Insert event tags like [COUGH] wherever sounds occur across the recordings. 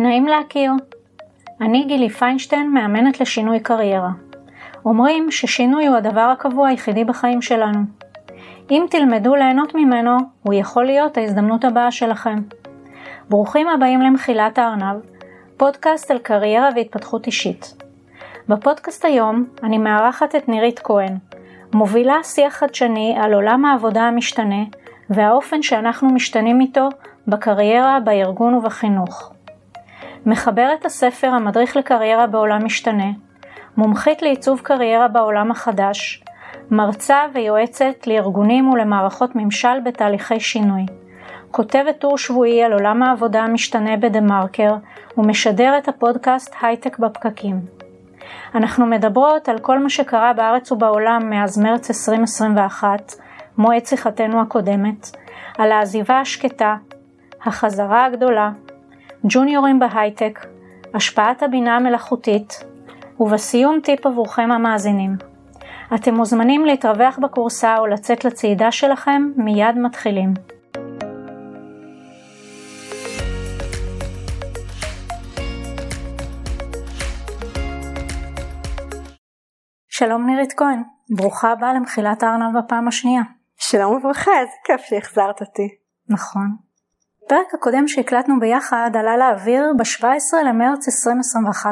נעים להכיר. אני גילי פיינשטיין, מאמנת לשינוי קריירה. אומרים ששינוי הוא הדבר הקבוע היחידי בחיים שלנו. אם תלמדו ליהנות ממנו, הוא יכול להיות ההזדמנות הבאה שלכם. ברוכים הבאים למחילת הארנב, פודקאסט על קריירה והתפתחות אישית. בפודקאסט היום אני מארחת את נירית כהן, מובילה שיח חדשני על עולם העבודה המשתנה והאופן שאנחנו משתנים איתו בקריירה, בארגון ובחינוך. מחברת הספר המדריך לקריירה בעולם משתנה, מומחית לעיצוב קריירה בעולם החדש, מרצה ויועצת לארגונים ולמערכות ממשל בתהליכי שינוי. כותבת טור שבועי על עולם העבודה המשתנה בדה מרקר ומשדר את הפודקאסט הייטק בפקקים. אנחנו מדברות על כל מה שקרה בארץ ובעולם מאז מרץ 2021, מועד שיחתנו הקודמת, על העזיבה השקטה, החזרה הגדולה, ג'וניורים בהייטק, השפעת הבינה המלאכותית, ובסיום טיפ עבורכם המאזינים. אתם מוזמנים להתרווח בקורסה או לצאת לצעידה שלכם, מיד מתחילים. שלום נירית כהן, ברוכה הבאה למחילת הארנב בפעם השנייה. שלום וברכה, איזה כיף שהחזרת אותי. נכון. הפרק הקודם שהקלטנו ביחד עלה לאוויר ב-17 למרץ 2021.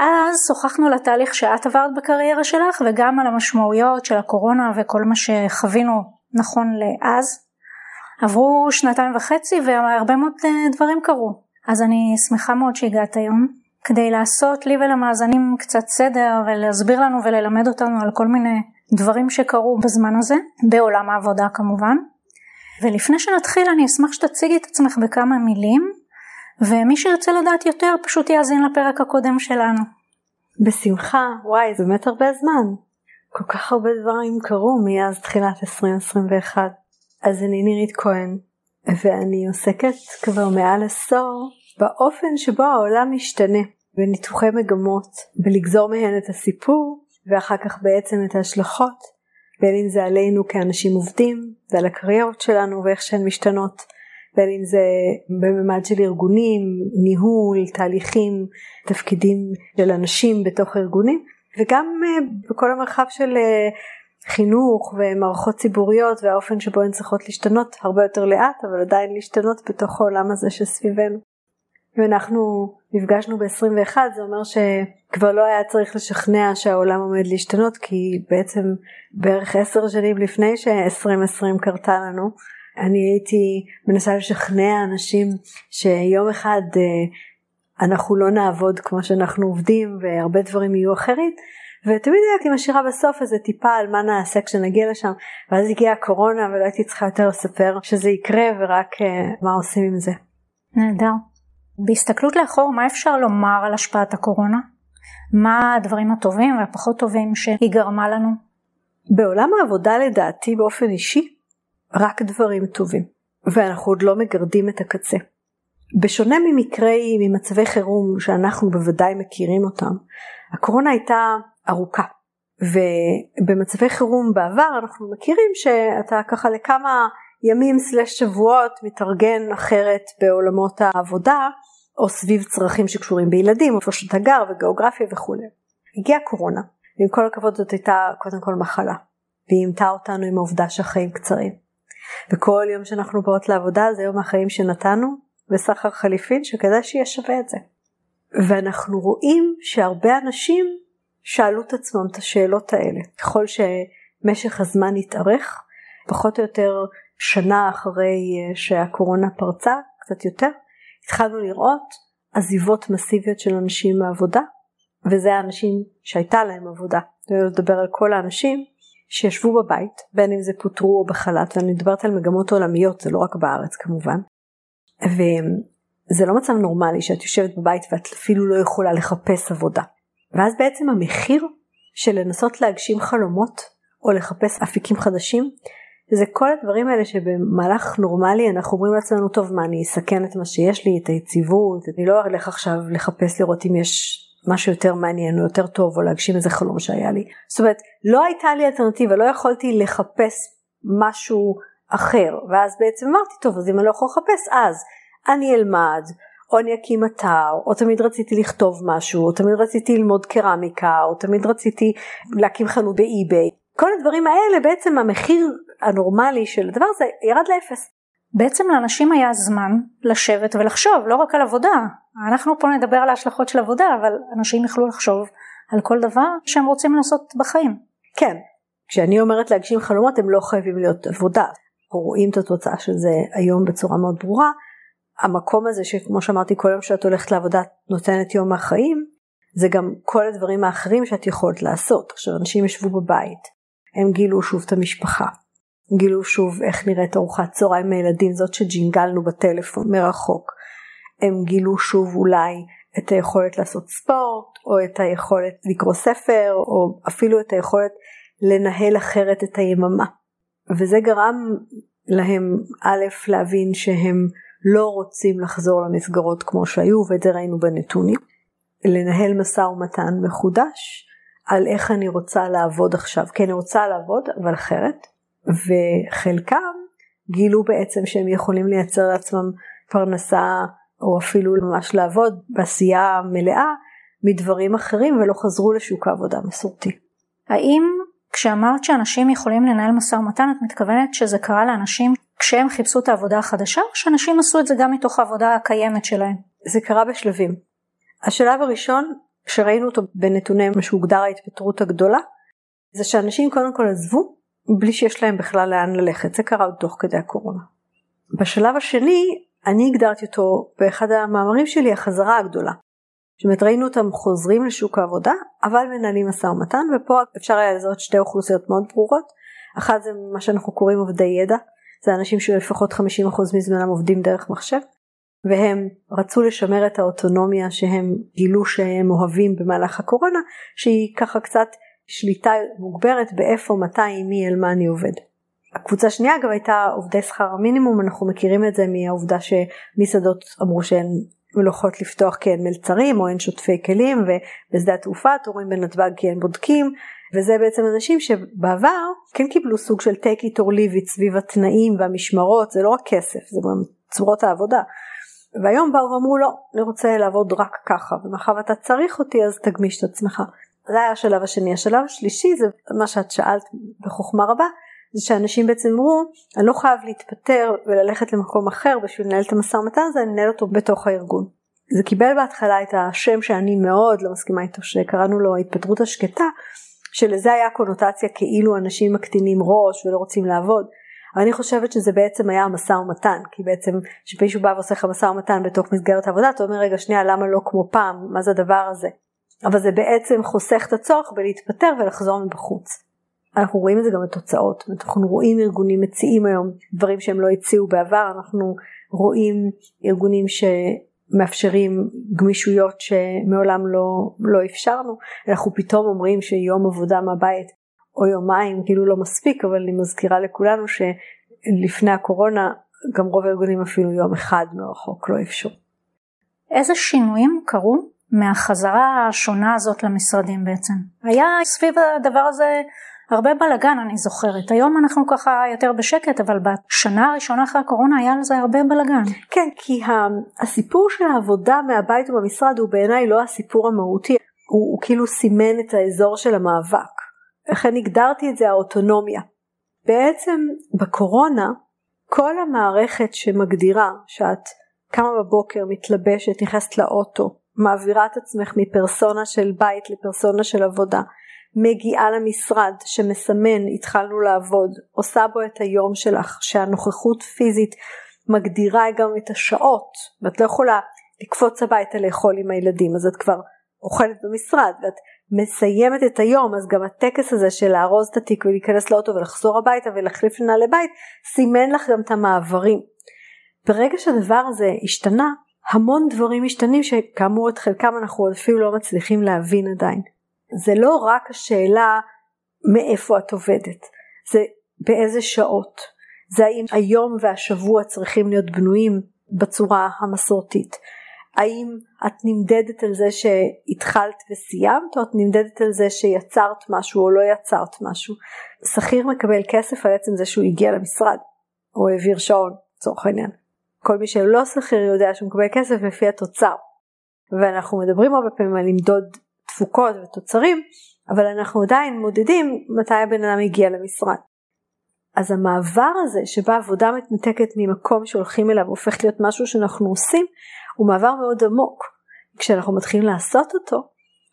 אז שוחחנו על התהליך שאת עברת בקריירה שלך וגם על המשמעויות של הקורונה וכל מה שחווינו נכון לאז. עברו שנתיים וחצי והרבה מאוד אה, דברים קרו. אז אני שמחה מאוד שהגעת היום. כדי לעשות לי ולמאזינים קצת סדר ולהסביר לנו וללמד אותנו על כל מיני דברים שקרו בזמן הזה, בעולם העבודה כמובן. ולפני שנתחיל אני אשמח שתציגי את עצמך בכמה מילים, ומי שירצה לדעת יותר פשוט יאזין לפרק הקודם שלנו. בשמחה, וואי זה באמת הרבה זמן. כל כך הרבה דברים קרו מאז תחילת 2021. אז אני נירית כהן, ואני עוסקת כבר מעל עשור באופן שבו העולם משתנה, בניתוחי מגמות, בלגזור מהן את הסיפור, ואחר כך בעצם את ההשלכות בין אם זה עלינו כאנשים עובדים ועל הקריירות שלנו ואיך שהן משתנות, בין אם זה בממד של ארגונים, ניהול, תהליכים, תפקידים של אנשים בתוך ארגונים, וגם אה, בכל המרחב של אה, חינוך ומערכות ציבוריות והאופן שבו הן צריכות להשתנות הרבה יותר לאט, אבל עדיין להשתנות בתוך העולם הזה שסביבנו. ואנחנו נפגשנו ב-21 זה אומר שכבר לא היה צריך לשכנע שהעולם עומד להשתנות כי בעצם בערך עשר שנים לפני ש-2020 קרתה לנו אני הייתי מנסה לשכנע אנשים שיום אחד אה, אנחנו לא נעבוד כמו שאנחנו עובדים והרבה דברים יהיו אחרים ותמיד הייתי משאירה בסוף איזה טיפה על מה נעשה כשנגיע לשם ואז הגיעה הקורונה ולא הייתי צריכה יותר לספר שזה יקרה ורק אה, מה עושים עם זה. נהדר. בהסתכלות לאחור, מה אפשר לומר על השפעת הקורונה? מה הדברים הטובים והפחות טובים שהיא גרמה לנו? בעולם העבודה לדעתי באופן אישי, רק דברים טובים, ואנחנו עוד לא מגרדים את הקצה. בשונה ממקרי, ממצבי חירום שאנחנו בוודאי מכירים אותם, הקורונה הייתה ארוכה. ובמצבי חירום בעבר אנחנו מכירים שאתה ככה לכמה ימים סלש שבועות מתארגן אחרת בעולמות העבודה או סביב צרכים שקשורים בילדים, איפה שאתה גר וגיאוגרפיה וכולי. הגיעה קורונה, ועם כל הכבוד זאת הייתה קודם כל מחלה, והיא אימתה אותנו עם העובדה שהחיים קצרים. וכל יום שאנחנו באות לעבודה זה יום החיים שנתנו בסחר חליפין שכדאי שיהיה שווה את זה. ואנחנו רואים שהרבה אנשים שאלו את עצמם את השאלות האלה. ככל שמשך הזמן התארך, פחות או יותר שנה אחרי שהקורונה פרצה, קצת יותר, התחלנו לראות עזיבות מסיביות של אנשים מעבודה וזה האנשים שהייתה להם עבודה. אני לדבר על כל האנשים שישבו בבית בין אם זה פוטרו או בחל"ת ואני מדברת על מגמות עולמיות זה לא רק בארץ כמובן. וזה לא מצב נורמלי שאת יושבת בבית ואת אפילו לא יכולה לחפש עבודה. ואז בעצם המחיר של לנסות להגשים חלומות או לחפש אפיקים חדשים זה כל הדברים האלה שבמהלך נורמלי אנחנו אומרים לעצמנו טוב מה אני אסכן את מה שיש לי את היציבות אני לא אלך עכשיו לחפש לראות אם יש משהו יותר מעניין או יותר טוב או להגשים איזה חלום שהיה לי זאת אומרת לא הייתה לי אלטרנטיבה לא יכולתי לחפש משהו אחר ואז בעצם אמרתי טוב אז אם אני לא יכול לחפש אז אני אלמד או אני אקים אתר, או תמיד רציתי לכתוב משהו, או תמיד רציתי ללמוד קרמיקה, או תמיד רציתי להקים חנות באי-ביי. כל הדברים האלה בעצם המחיר הנורמלי של הדבר הזה ירד לאפס. בעצם לאנשים היה זמן לשבת ולחשוב לא רק על עבודה, אנחנו פה נדבר על ההשלכות של עבודה אבל אנשים יכלו לחשוב על כל דבר שהם רוצים לעשות בחיים. כן, כשאני אומרת להגשים חלומות הם לא חייבים להיות עבודה, אנחנו רואים את התוצאה של זה היום בצורה מאוד ברורה, המקום הזה שכמו שאמרתי כל יום שאת הולכת לעבודה נותנת יום מהחיים, זה גם כל הדברים האחרים שאת יכולת לעשות. עכשיו אנשים ישבו בבית, הם גילו שוב את המשפחה, גילו שוב איך נראית ארוחת צהריים עם הילדים, זאת שג'ינגלנו בטלפון מרחוק. הם גילו שוב אולי את היכולת לעשות ספורט, או את היכולת לקרוא ספר, או אפילו את היכולת לנהל אחרת את היממה. וזה גרם להם א' להבין שהם לא רוצים לחזור למסגרות כמו שהיו, ואת זה ראינו בנתונים. לנהל משא ומתן מחודש על איך אני רוצה לעבוד עכשיו, כי אני רוצה לעבוד אבל אחרת, וחלקם גילו בעצם שהם יכולים לייצר לעצמם פרנסה או אפילו ממש לעבוד בעשייה מלאה מדברים אחרים ולא חזרו לשוק העבודה המסורתי. האם כשאמרת שאנשים יכולים לנהל משא ומתן את מתכוונת שזה קרה לאנשים כשהם חיפשו את העבודה החדשה או שאנשים עשו את זה גם מתוך העבודה הקיימת שלהם? זה קרה בשלבים. השלב הראשון שראינו אותו בנתוני מה שהוגדר ההתפטרות הגדולה זה שאנשים קודם כל עזבו בלי שיש להם בכלל לאן ללכת זה קרה עוד תוך כדי הקורונה. בשלב השני אני הגדרתי אותו באחד המאמרים שלי החזרה הגדולה. זאת אומרת ראינו אותם חוזרים לשוק העבודה אבל מנהלים משא ומתן ופה אפשר היה לזהות שתי אוכלוסיות מאוד ברורות. אחת זה מה שאנחנו קוראים עובדי ידע זה אנשים שלפחות 50% מזמנם עובדים דרך מחשב והם רצו לשמר את האוטונומיה שהם גילו שהם אוהבים במהלך הקורונה שהיא ככה קצת שליטה מוגברת באיפה מתי מי אל מה אני עובד. הקבוצה השנייה אגב הייתה עובדי שכר המינימום אנחנו מכירים את זה מהעובדה שמסעדות אמרו שהן יכולות לפתוח כי אין מלצרים או אין שוטפי כלים ובשדה התעופה תורים בנתב"ג כי אין בודקים וזה בעצם אנשים שבעבר כן קיבלו סוג של take it or leave it סביב התנאים והמשמרות זה לא רק כסף זה גם צורות העבודה. והיום באו ואמרו לא אני רוצה לעבוד רק ככה ומאחר ואתה צריך אותי אז תגמיש את עצמך. זה היה השלב השני. השלב השלישי זה מה שאת שאלת בחוכמה רבה זה שאנשים בעצם אמרו אני לא חייב להתפטר וללכת למקום אחר בשביל לנהל את המשא ומתן הזה אני אנהל אותו בתוך הארגון. זה קיבל בהתחלה את השם שאני מאוד לא מסכימה איתו שקראנו לו ההתפטרות השקטה שלזה היה קונוטציה כאילו אנשים מקטינים ראש ולא רוצים לעבוד. אבל אני חושבת שזה בעצם היה המשא ומתן כי בעצם כשמישהו בא ועושה לך משא ומתן בתוך מסגרת העבודה אתה אומר רגע שנייה למה לא כמו פעם מה זה הדבר הזה. אבל זה בעצם חוסך את הצורך בלהתפטר ולחזור מבחוץ. אנחנו רואים את זה גם בתוצאות, אנחנו רואים ארגונים מציעים היום דברים שהם לא הציעו בעבר, אנחנו רואים ארגונים שמאפשרים גמישויות שמעולם לא, לא אפשרנו, אנחנו פתאום אומרים שיום עבודה מהבית או יומיים כאילו לא מספיק, אבל אני מזכירה לכולנו שלפני הקורונה גם רוב הארגונים אפילו יום אחד מרחוק לא אפשרו. איזה שינויים קרו מהחזרה השונה הזאת למשרדים בעצם? היה סביב הדבר הזה הרבה בלאגן אני זוכרת, היום אנחנו ככה יותר בשקט אבל בשנה הראשונה אחרי הקורונה היה לזה הרבה בלאגן. כן כי הסיפור של העבודה מהבית ובמשרד הוא בעיניי לא הסיפור המהותי, הוא, הוא כאילו סימן את האזור של המאבק, לכן הגדרתי את זה האוטונומיה. בעצם בקורונה כל המערכת שמגדירה שאת קמה בבוקר מתלבשת נכנסת לאוטו מעבירה את עצמך מפרסונה של בית לפרסונה של עבודה מגיעה למשרד שמסמן התחלנו לעבוד, עושה בו את היום שלך, שהנוכחות פיזית מגדירה גם את השעות, ואת לא יכולה לקפוץ הביתה לאכול עם הילדים, אז את כבר אוכלת במשרד, ואת מסיימת את היום, אז גם הטקס הזה של לארוז את התיק ולהיכנס לאוטו ולחזור הביתה ולהחליף לנעלי בית, סימן לך גם את המעברים. ברגע שהדבר הזה השתנה, המון דברים משתנים שכאמור את חלקם אנחנו אפילו לא מצליחים להבין עדיין. זה לא רק השאלה מאיפה את עובדת, זה באיזה שעות, זה האם היום והשבוע צריכים להיות בנויים בצורה המסורתית, האם את נמדדת על זה שהתחלת וסיימת או את נמדדת על זה שיצרת משהו או לא יצרת משהו. שכיר מקבל כסף על עצם זה שהוא הגיע למשרד או העביר שעון לצורך העניין. כל מי שלא שכיר יודע שהוא מקבל כסף לפי התוצר. ואנחנו מדברים הרבה פעמים על למדוד תפוקות ותוצרים, אבל אנחנו עדיין מודדים מתי הבן אדם הגיע למשרד. אז המעבר הזה שבה עבודה מתנתקת ממקום שהולכים אליו הופך להיות משהו שאנחנו עושים, הוא מעבר מאוד עמוק. כשאנחנו מתחילים לעשות אותו,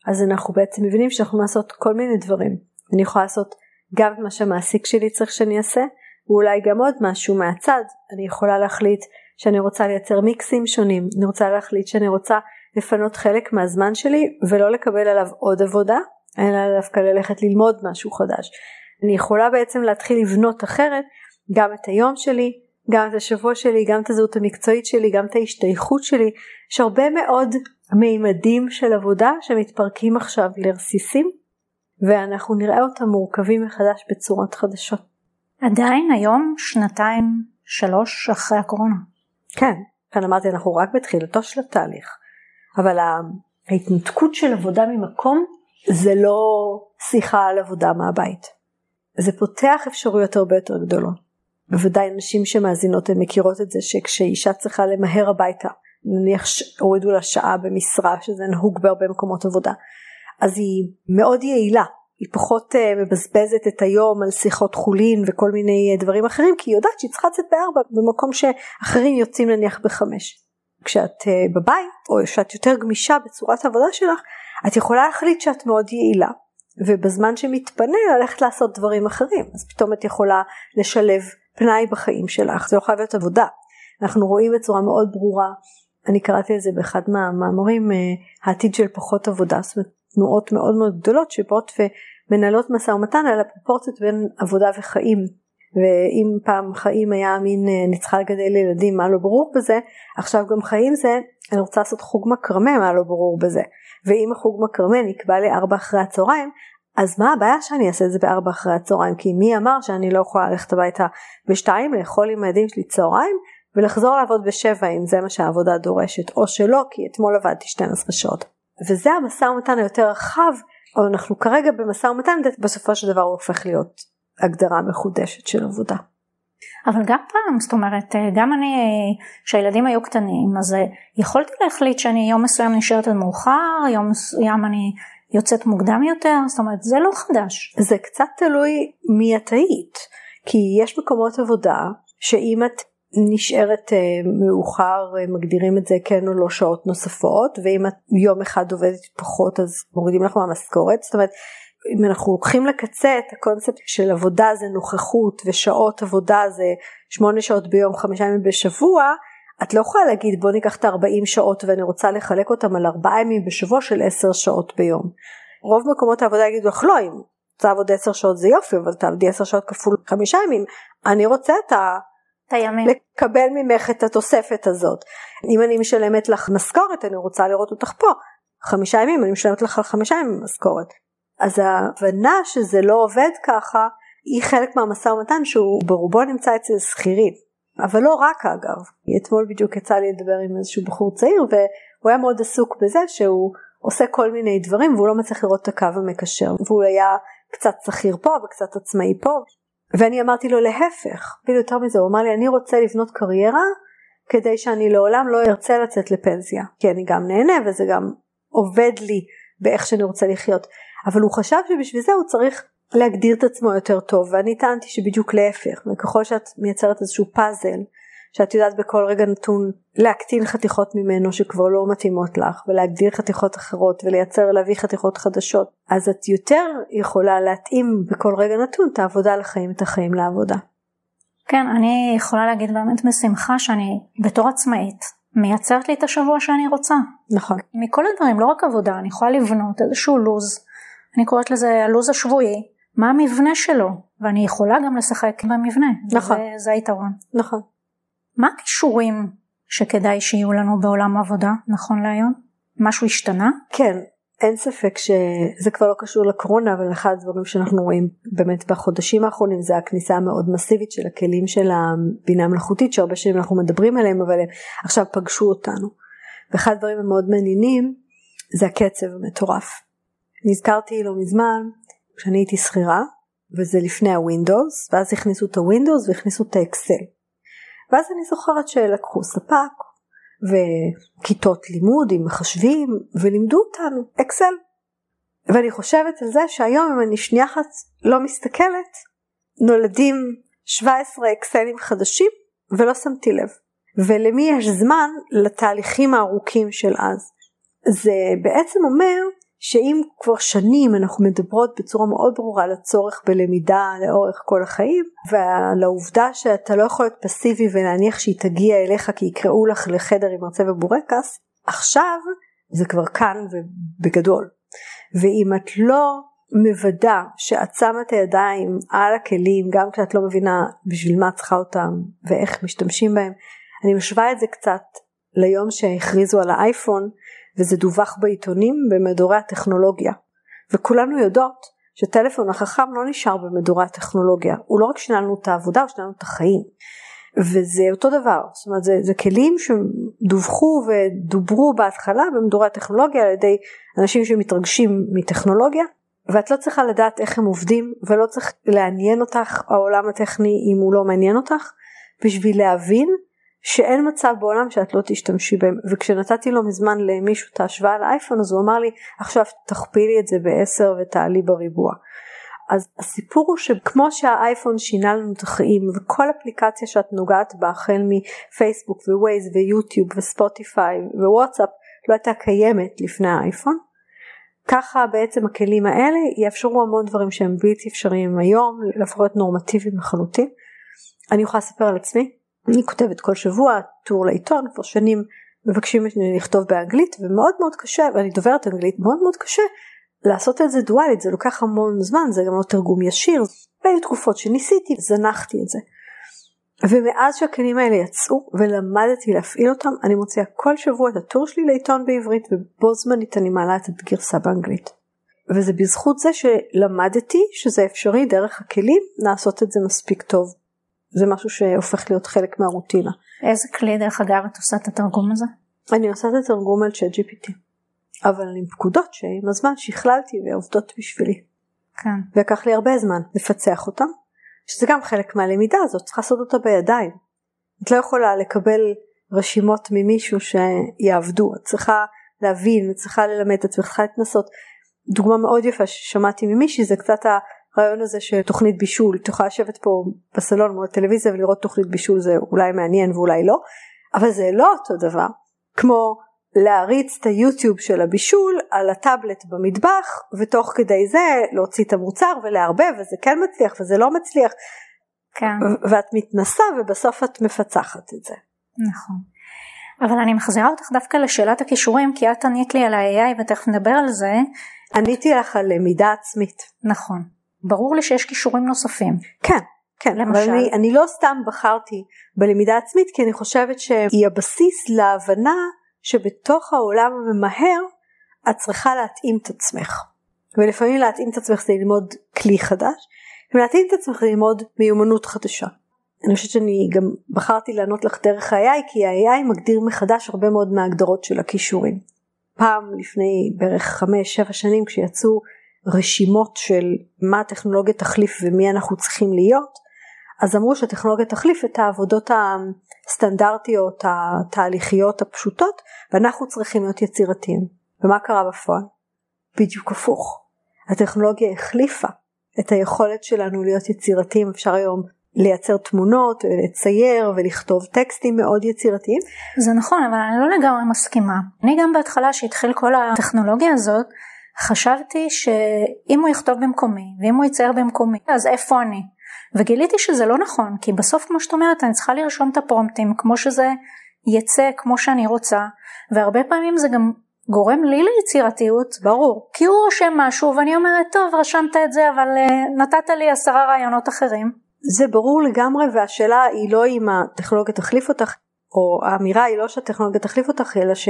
אז אנחנו בעצם מבינים שאנחנו לעשות כל מיני דברים. אני יכולה לעשות גם את מה שהמעסיק שלי צריך שאני אעשה, ואולי גם עוד משהו מהצד. אני יכולה להחליט שאני רוצה לייצר מיקסים שונים, אני רוצה להחליט שאני רוצה לפנות חלק מהזמן שלי ולא לקבל עליו עוד עבודה, אלא דווקא ללכת ללמוד משהו חדש. אני יכולה בעצם להתחיל לבנות אחרת גם את היום שלי, גם את השבוע שלי, גם את הזהות המקצועית שלי, גם את ההשתייכות שלי. יש הרבה מאוד מימדים של עבודה שמתפרקים עכשיו לרסיסים, ואנחנו נראה אותם מורכבים מחדש בצורות חדשות. עדיין היום, שנתיים, שלוש אחרי הקורונה. כן, כאן אמרתי אנחנו רק בתחילתו של התהליך, אבל ההתנתקות של עבודה ממקום זה לא שיחה על עבודה מהבית. זה פותח אפשרויות הרבה יותר גדולות. בוודאי נשים שמאזינות הן מכירות את זה שכשאישה צריכה למהר הביתה, נניח הורידו לה שעה במשרה שזה נהוג בהרבה מקומות עבודה, אז היא מאוד יעילה, היא פחות uh, מבזבזת את היום על שיחות חולין וכל מיני uh, דברים אחרים כי היא יודעת שהיא צריכה לצאת בארבע במקום שאחרים יוצאים נניח בחמש. כשאת uh, בבית או שאת יותר גמישה בצורת העבודה שלך את יכולה להחליט שאת מאוד יעילה ובזמן שמתפנה ללכת לעשות דברים אחרים. אז פתאום את יכולה לשלב פנאי בחיים שלך. זה לא חייב להיות עבודה. אנחנו רואים בצורה מאוד ברורה אני קראתי את זה באחד מהמאמרים העתיד של פחות עבודה. זאת אומרת תנועות מאוד מאוד גדולות שבאות ומנהלות משא ומתן על הפרופורציות בין עבודה וחיים. ואם פעם חיים היה מין אה, אני צריכה לגדל ילדים מה לא ברור בזה? עכשיו גם חיים זה אני רוצה לעשות חוג מקרמה מה לא ברור בזה? ואם החוג מקרמה נקבע לי ארבע אחרי הצהריים אז מה הבעיה שאני אעשה את זה בארבע אחרי הצהריים? כי מי אמר שאני לא יכולה ללכת הביתה בשתיים לאכול עם הילדים שלי צהריים ולחזור לעבוד בשבע אם זה מה שהעבודה דורשת או שלא כי אתמול עבדתי 12 שעות. וזה המשא ומתן היותר רחב אבל אנחנו כרגע במשא ומתן בסופו של דבר הוא הופך להיות הגדרה מחודשת של עבודה. אבל גם פעם, זאת אומרת, גם אני, כשהילדים היו קטנים, אז יכולתי להחליט שאני יום מסוים נשארת עד מאוחר, יום מסוים אני יוצאת מוקדם יותר, זאת אומרת, זה לא חדש. זה קצת תלוי מי את היית, כי יש מקומות עבודה שאם את נשארת uh, מאוחר, uh, מגדירים את זה כן או לא שעות נוספות, ואם את יום אחד עובדת פחות אז מורידים לך מהמשכורת, זאת אומרת אם אנחנו לוקחים לקצה את הקונספט של עבודה זה נוכחות ושעות עבודה זה שמונה שעות ביום חמישה ימים בשבוע, את לא יכולה להגיד בוא ניקח את ה-40 שעות ואני רוצה לחלק אותם על ארבעה ימים בשבוע של עשר שעות ביום. רוב מקומות העבודה יגידו לך לא אם רוצה לעבוד עשר שעות זה יופי אבל תעבדי עשר שעות כפול חמישה ימים אני רוצה את ה... הימים. לקבל ממך את התוספת הזאת. אם אני משלמת לך משכורת אני רוצה לראות אותך פה. חמישה ימים אני משלמת לך חמישה ימים משכורת. אז ההבנה שזה לא עובד ככה היא חלק מהמשא ומתן שהוא ברובו נמצא אצל שכירים. אבל לא רק אגב. אתמול בדיוק יצא לי לדבר עם איזשהו בחור צעיר והוא היה מאוד עסוק בזה שהוא עושה כל מיני דברים והוא לא מצליח לראות את הקו המקשר והוא היה קצת שכיר פה וקצת עצמאי פה ואני אמרתי לו להפך, אפילו יותר מזה, הוא אמר לי אני רוצה לבנות קריירה כדי שאני לעולם לא ארצה לצאת לפנסיה, כי אני גם נהנה וזה גם עובד לי באיך שאני רוצה לחיות, אבל הוא חשב שבשביל זה הוא צריך להגדיר את עצמו יותר טוב ואני טענתי שבדיוק להפך, וככל שאת מייצרת איזשהו פאזל שאת יודעת בכל רגע נתון להקטין חתיכות ממנו שכבר לא מתאימות לך ולהגדיר חתיכות אחרות ולייצר להביא חתיכות חדשות אז את יותר יכולה להתאים בכל רגע נתון את העבודה לחיים את החיים לעבודה. כן אני יכולה להגיד באמת בשמחה שאני בתור עצמאית מייצרת לי את השבוע שאני רוצה. נכון. מכל הדברים לא רק עבודה אני יכולה לבנות איזשהו לו"ז אני קוראת לזה הלו"ז השבועי מה המבנה שלו ואני יכולה גם לשחק במבנה. נכון. זה, זה היתרון. נכון. מה הכישורים שכדאי שיהיו לנו בעולם העבודה נכון להיום? משהו השתנה? כן, אין ספק שזה כבר לא קשור לקורונה אבל אחד הדברים שאנחנו רואים באמת בחודשים האחרונים זה הכניסה המאוד מסיבית של הכלים של הבינה המלאכותית שהרבה שנים אנחנו מדברים עליהם אבל הם עכשיו פגשו אותנו. ואחד הדברים המאוד מעניינים זה הקצב המטורף. נזכרתי לא מזמן כשאני הייתי שכירה וזה לפני הווינדוס ואז הכניסו את הווינדוס והכניסו את האקסל. ואז אני זוכרת שלקחו ספק וכיתות לימוד עם מחשבים ולימדו אותנו אקסל. ואני חושבת על זה שהיום אם אני שנייה אחת לא מסתכלת נולדים 17 אקסלים חדשים ולא שמתי לב. ולמי יש זמן לתהליכים הארוכים של אז. זה בעצם אומר שאם כבר שנים אנחנו מדברות בצורה מאוד ברורה על הצורך בלמידה לאורך כל החיים ועל העובדה שאתה לא יכול להיות פסיבי ולהניח שהיא תגיע אליך כי יקראו לך לחדר עם מרצה ובורקס, עכשיו זה כבר כאן ובגדול. ואם את לא מוודא שאת שמה את הידיים על הכלים גם כשאת לא מבינה בשביל מה צריכה אותם ואיך משתמשים בהם, אני משווה את זה קצת ליום שהכריזו על האייפון וזה דווח בעיתונים במדורי הטכנולוגיה. וכולנו יודעות שטלפון החכם לא נשאר במדורי הטכנולוגיה, הוא לא רק שינה לנו את העבודה, הוא שינה לנו את החיים. וזה אותו דבר, זאת אומרת זה, זה כלים שדווחו ודוברו בהתחלה במדורי הטכנולוגיה על ידי אנשים שמתרגשים מטכנולוגיה, ואת לא צריכה לדעת איך הם עובדים ולא צריך לעניין אותך העולם הטכני אם הוא לא מעניין אותך, בשביל להבין שאין מצב בעולם שאת לא תשתמשי בהם וכשנתתי לו מזמן למישהו את ההשוואה לאייפון אז הוא אמר לי עכשיו תכפילי את זה בעשר ותעלי בריבוע. אז הסיפור הוא שכמו שהאייפון שינה לנו את החיים וכל אפליקציה שאת נוגעת בה החל מפייסבוק ווייז ויוטיוב וספוטיפיי ווואטסאפ לא הייתה קיימת לפני האייפון ככה בעצם הכלים האלה יאפשרו המון דברים שהם בלתי אפשריים היום לפחות נורמטיביים לחלוטין. אני יכולה לספר על עצמי אני כותבת כל שבוע טור לעיתון כבר שנים מבקשים ממני לכתוב באנגלית ומאוד מאוד קשה ואני דוברת אנגלית מאוד מאוד קשה לעשות את זה דואלית זה לוקח המון זמן זה גם לא תרגום ישיר והיו תקופות שניסיתי זנחתי את זה. ומאז שהכלים האלה יצאו ולמדתי להפעיל אותם אני מוציאה כל שבוע את הטור שלי לעיתון בעברית ובו זמנית אני מעלה את הגרסה באנגלית. וזה בזכות זה שלמדתי שזה אפשרי דרך הכלים לעשות את זה מספיק טוב זה משהו שהופך להיות חלק מהרוטינה. איזה כלי דרך אגב את עושה את התרגום הזה? אני עושה את התרגום על צ'אט GPT. אבל עם פקודות שעם הזמן שכללתי ועובדות בשבילי. כן. ולקח לי הרבה זמן לפצח אותם, שזה גם חלק מהלמידה הזאת, צריך לעשות אותה בידיים. את לא יכולה לקבל רשימות ממישהו שיעבדו, את צריכה להבין, את צריכה ללמד, את צריכה להתנסות. דוגמה מאוד יפה ששמעתי ממישהי זה קצת הרעיון הזה של תוכנית בישול, יכולה לשבת פה בסלון מול הטלוויזיה ולראות תוכנית בישול זה אולי מעניין ואולי לא, אבל זה לא אותו דבר כמו להריץ את היוטיוב של הבישול על הטאבלט במטבח ותוך כדי זה להוציא את המוצר ולערבב וזה כן מצליח וזה לא מצליח כן. ואת מתנסה ובסוף את מפצחת את זה. נכון. אבל אני מחזירה אותך דווקא לשאלת הכישורים כי את ענית לי על ה-AI ותכף נדבר על זה. עניתי לך על למידה עצמית. נכון. ברור לי שיש כישורים נוספים. כן, כן, למשל. אבל אני, אני לא סתם בחרתי בלמידה עצמית כי אני חושבת שהיא הבסיס להבנה שבתוך העולם הממהר את צריכה להתאים את עצמך. ולפעמים להתאים את עצמך זה ללמוד כלי חדש, ולהתאים את עצמך זה ללמוד מיומנות חדשה. אני חושבת שאני גם בחרתי לענות לך דרך ה-AI כי ה-AI מגדיר מחדש הרבה מאוד מההגדרות של הכישורים. פעם לפני בערך 5-7 שנים כשיצאו רשימות של מה הטכנולוגיה תחליף ומי אנחנו צריכים להיות, אז אמרו שהטכנולוגיה תחליף את העבודות הסטנדרטיות התהליכיות הפשוטות ואנחנו צריכים להיות יצירתיים. ומה קרה בפועל? בדיוק הפוך. הטכנולוגיה החליפה את היכולת שלנו להיות יצירתיים, אפשר היום לייצר תמונות, לצייר ולכתוב טקסטים מאוד יצירתיים. זה נכון, אבל אני לא לגמרי מסכימה. אני גם בהתחלה שהתחיל כל הטכנולוגיה הזאת, חשבתי שאם הוא יכתוב במקומי ואם הוא יצייר במקומי אז איפה אני? וגיליתי שזה לא נכון כי בסוף כמו שאת אומרת אני צריכה לרשום את הפרומפטים כמו שזה יצא כמו שאני רוצה והרבה פעמים זה גם גורם לי ליצירתיות ברור כי הוא רושם משהו ואני אומרת טוב רשמת את זה אבל uh, נתת לי עשרה רעיונות אחרים. זה ברור לגמרי והשאלה היא לא אם הטכנולוגיה תחליף אותך או האמירה היא לא שהטכנולוגיה תחליף אותך אלא ש...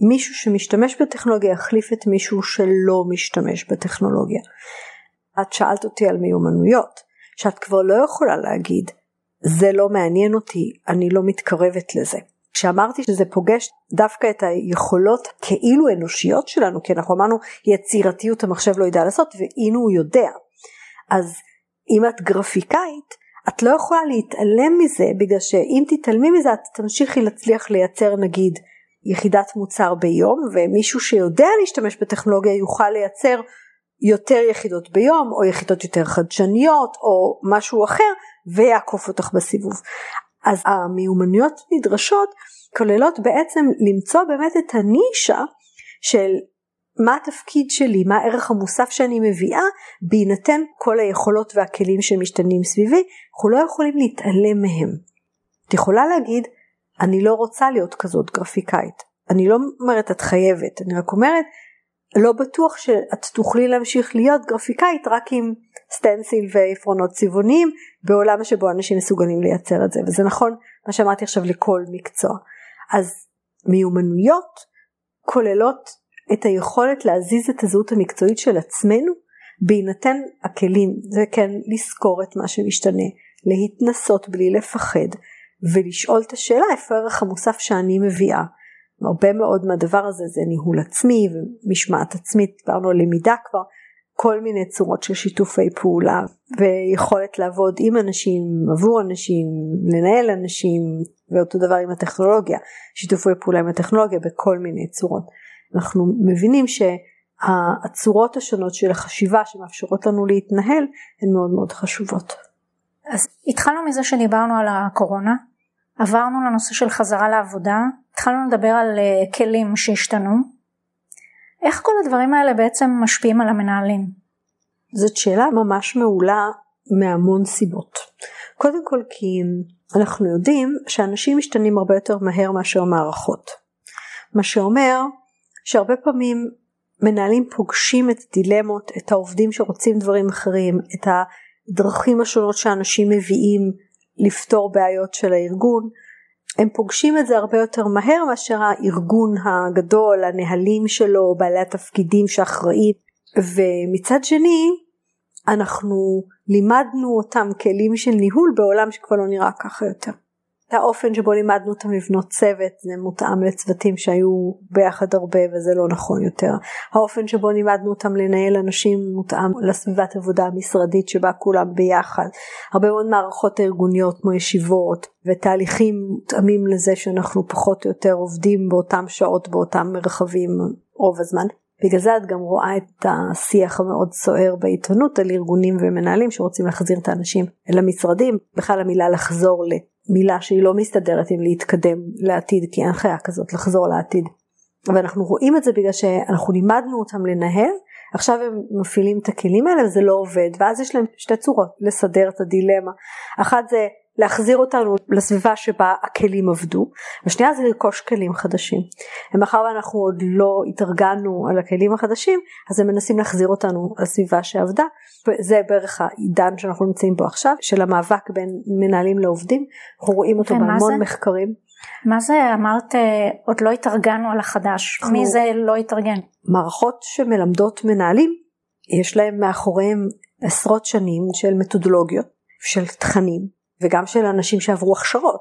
מישהו שמשתמש בטכנולוגיה יחליף את מישהו שלא משתמש בטכנולוגיה. את שאלת אותי על מיומנויות, שאת כבר לא יכולה להגיד, זה לא מעניין אותי, אני לא מתקרבת לזה. כשאמרתי שזה פוגש דווקא את היכולות כאילו אנושיות שלנו, כי אנחנו אמרנו יצירתיות המחשב לא ידע לעשות, והנה הוא יודע. אז אם את גרפיקאית, את לא יכולה להתעלם מזה בגלל שאם תתעלמי מזה את תמשיכי להצליח לייצר נגיד יחידת מוצר ביום ומישהו שיודע להשתמש בטכנולוגיה יוכל לייצר יותר יחידות ביום או יחידות יותר חדשניות או משהו אחר ויעקוף אותך בסיבוב. אז המיומנויות נדרשות כוללות בעצם למצוא באמת את הנישה של מה התפקיד שלי, מה הערך המוסף שאני מביאה, בהינתן כל היכולות והכלים שמשתנים סביבי, אנחנו לא יכולים להתעלם מהם. את יכולה להגיד, אני לא רוצה להיות כזאת גרפיקאית. אני לא אומרת את חייבת, אני רק אומרת, לא בטוח שאת תוכלי להמשיך להיות גרפיקאית רק עם סטנסיל ועפרונות צבעוניים בעולם שבו אנשים מסוגלים לייצר את זה וזה נכון מה שאמרתי עכשיו לכל מקצוע. אז מיומנויות כוללות את היכולת להזיז את הזהות המקצועית של עצמנו בהינתן הכלים, זה כן לזכור את מה שמשתנה, להתנסות בלי לפחד ולשאול את השאלה איפה הערך המוסף שאני מביאה. הרבה מאוד מהדבר הזה זה ניהול עצמי ומשמעת עצמית, דיברנו על למידה כבר, כל מיני צורות של שיתופי פעולה ויכולת לעבוד עם אנשים, עבור אנשים, לנהל אנשים ואותו דבר עם הטכנולוגיה, שיתופי פעולה עם הטכנולוגיה בכל מיני צורות. אנחנו מבינים שהצורות השונות של החשיבה שמאפשרות לנו להתנהל הן מאוד מאוד חשובות. אז התחלנו מזה שדיברנו על הקורונה, עברנו לנושא של חזרה לעבודה, התחלנו לדבר על אה, כלים שהשתנו. איך כל הדברים האלה בעצם משפיעים על המנהלים? זאת שאלה ממש מעולה מהמון סיבות. קודם כל כי אנחנו יודעים שאנשים משתנים הרבה יותר מהר מאשר מערכות. מה שאומר שהרבה פעמים מנהלים פוגשים את דילמות, את העובדים שרוצים דברים אחרים, את הדרכים השונות שאנשים מביאים לפתור בעיות של הארגון, הם פוגשים את זה הרבה יותר מהר מאשר הארגון הגדול, הנהלים שלו, בעלי התפקידים שאחראים, ומצד שני אנחנו לימדנו אותם כלים של ניהול בעולם שכבר לא נראה ככה יותר. האופן שבו לימדנו אותם לבנות צוות זה מותאם לצוותים שהיו ביחד הרבה וזה לא נכון יותר. האופן שבו לימדנו אותם לנהל אנשים מותאם לסביבת עבודה המשרדית שבה כולם ביחד. הרבה מאוד מערכות ארגוניות כמו ישיבות ותהליכים מותאמים לזה שאנחנו פחות או יותר עובדים באותם שעות באותם מרחבים רוב הזמן. בגלל זה את גם רואה את השיח המאוד סוער בעיתונות על ארגונים ומנהלים שרוצים להחזיר את האנשים אל המשרדים, בכלל המילה לחזור ל... מילה שהיא לא מסתדרת עם להתקדם לעתיד כי אין חיה כזאת לחזור לעתיד. ואנחנו רואים את זה בגלל שאנחנו לימדנו אותם לנהל עכשיו הם מפעילים את הכלים האלה וזה לא עובד ואז יש להם שתי צורות לסדר את הדילמה אחת זה להחזיר אותנו לסביבה שבה הכלים עבדו, והשנייה זה לרכוש כלים חדשים. ומאחר ואנחנו עוד לא התארגנו על הכלים החדשים, אז הם מנסים להחזיר אותנו לסביבה שעבדה, וזה בערך העידן שאנחנו נמצאים בו עכשיו, של המאבק בין מנהלים לעובדים, אנחנו רואים אותו בהמון זה? מחקרים. מה זה אמרת עוד לא התארגנו על החדש. מי זה לא התארגן? מערכות שמלמדות מנהלים, יש להם מאחוריהם עשרות שנים של מתודולוגיות, של תכנים, וגם של אנשים שעברו הכשרות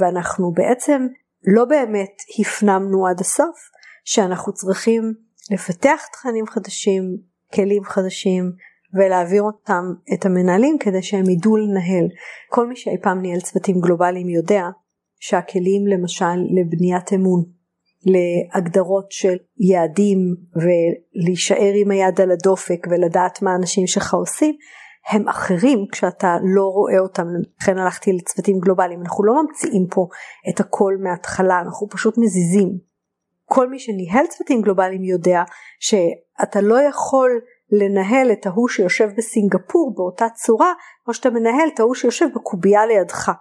ואנחנו בעצם לא באמת הפנמנו עד הסוף שאנחנו צריכים לפתח תכנים חדשים, כלים חדשים ולהעביר אותם את המנהלים כדי שהם ידעו לנהל. כל מי שאי פעם ניהל צוותים גלובליים יודע שהכלים למשל לבניית אמון, להגדרות של יעדים ולהישאר עם היד על הדופק ולדעת מה האנשים שלך עושים הם אחרים כשאתה לא רואה אותם, לכן הלכתי לצוותים גלובליים, אנחנו לא ממציאים פה את הכל מההתחלה, אנחנו פשוט מזיזים. כל מי שניהל צוותים גלובליים יודע שאתה לא יכול לנהל את ההוא שיושב בסינגפור באותה צורה כמו שאתה מנהל את ההוא שיושב בקובייה לידך.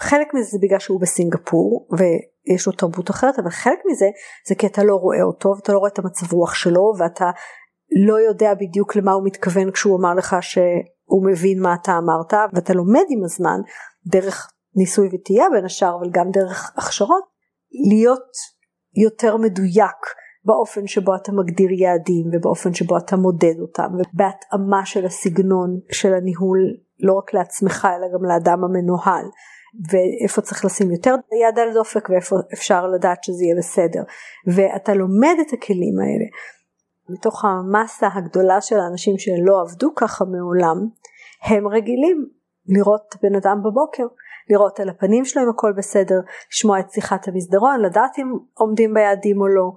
חלק מזה זה בגלל שהוא בסינגפור ויש לו תרבות אחרת אבל חלק מזה זה כי אתה לא רואה אותו ואתה לא רואה את המצב רוח שלו ואתה לא יודע בדיוק למה הוא מתכוון כשהוא אמר לך ש... הוא מבין מה אתה אמרת ואתה לומד עם הזמן דרך ניסוי וטעייה בין השאר אבל גם דרך הכשרות להיות יותר מדויק באופן שבו אתה מגדיר יעדים ובאופן שבו אתה מודד אותם ובהתאמה של הסגנון של הניהול לא רק לעצמך אלא גם לאדם המנוהל. ואיפה צריך לשים יותר יד על דופק ואיפה אפשר לדעת שזה יהיה בסדר. ואתה לומד את הכלים האלה מתוך המסה הגדולה של האנשים שלא עבדו ככה מעולם, הם רגילים לראות בן אדם בבוקר, לראות על הפנים שלו אם הכל בסדר, לשמוע את שיחת המסדרון, לדעת אם עומדים ביעדים או לא,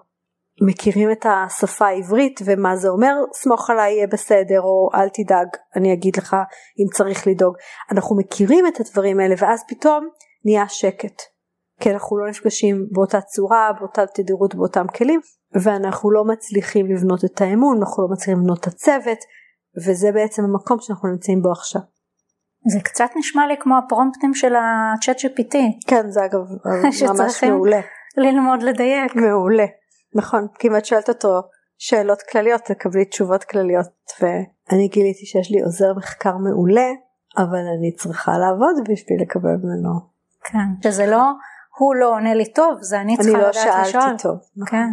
מכירים את השפה העברית ומה זה אומר סמוך עליי יהיה בסדר או אל תדאג אני אגיד לך אם צריך לדאוג אנחנו מכירים את הדברים האלה ואז פתאום נהיה שקט. כי אנחנו לא נפגשים באותה צורה באותה תדירות באותם כלים ואנחנו לא מצליחים לבנות את האמון אנחנו לא מצליחים לבנות את הצוות וזה בעצם המקום שאנחנו נמצאים בו עכשיו. זה קצת נשמע לי כמו הפרומפטים של הצ'אט GPT. כן זה אגב [LAUGHS] ממש מעולה. ללמוד לדייק. מעולה. נכון, כי אם את שואלת אותו שאלות כלליות תקבלי תשובות כלליות ואני גיליתי שיש לי עוזר מחקר מעולה אבל אני צריכה לעבוד בשביל לקבל ממנו. כן, שזה לא הוא לא עונה לי טוב זה אני צריכה לא לדעת לשאול. אני לא שאלתי טוב. נכון. כן,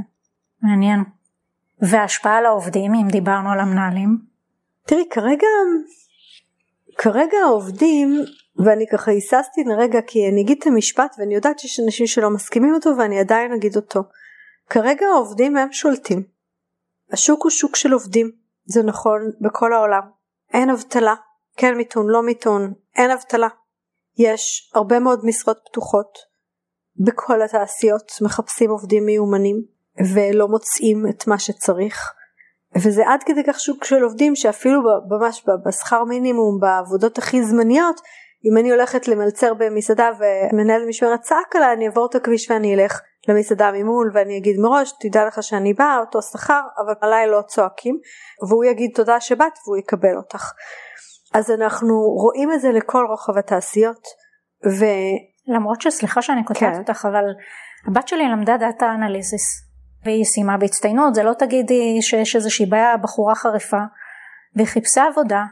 מעניין. והשפעה על העובדים אם דיברנו על המנהלים? תראי כרגע כרגע העובדים ואני ככה היססתי לרגע כי אני אגיד את המשפט ואני יודעת שיש אנשים שלא מסכימים אותו ואני עדיין אגיד אותו. כרגע העובדים הם שולטים. השוק הוא שוק של עובדים, זה נכון בכל העולם. אין אבטלה, כן מיתון, לא מיתון, אין אבטלה. יש הרבה מאוד משרות פתוחות בכל התעשיות, מחפשים עובדים מיומנים ולא מוצאים את מה שצריך. וזה עד כדי כך שוק של עובדים שאפילו ממש בשכר מינימום בעבודות הכי זמניות אם אני הולכת למלצר במסעדה ומנהל משמרת צעק עליי אני אעבור את הכביש ואני אלך למסעדה ממול ואני אגיד מראש תדע לך שאני באה אותו שכר אבל עליי לא צועקים והוא יגיד תודה שבאת והוא יקבל אותך. אז אנחנו רואים את זה לכל רוחב התעשיות. ו... למרות שסליחה שאני כותבת כן. אותך אבל הבת שלי למדה דאטה אנליסיס והיא סיימה בהצטיינות זה לא תגידי שיש איזושהי בעיה בחורה חריפה והיא חיפשה עבודה